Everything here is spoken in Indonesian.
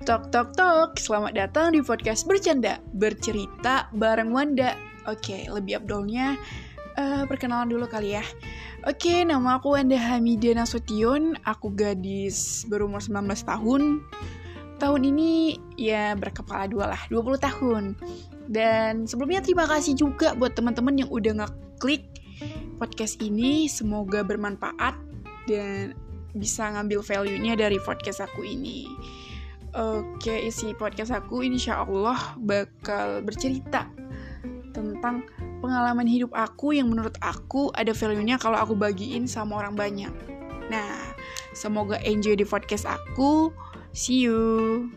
Tok tok tok, selamat datang di podcast bercanda bercerita bareng Wanda. Oke, lebih abdolnya uh, perkenalan dulu kali ya. Oke, nama aku Wanda Hamidah Nasution, aku gadis berumur 19 tahun. Tahun ini ya berkepala dua lah, 20 tahun. Dan sebelumnya terima kasih juga buat teman-teman yang udah ngeklik podcast ini. Semoga bermanfaat dan bisa ngambil value-nya dari podcast aku ini. Oke, isi podcast aku insya Allah bakal bercerita tentang pengalaman hidup aku yang menurut aku ada value-nya kalau aku bagiin sama orang banyak. Nah, semoga enjoy di podcast aku. See you.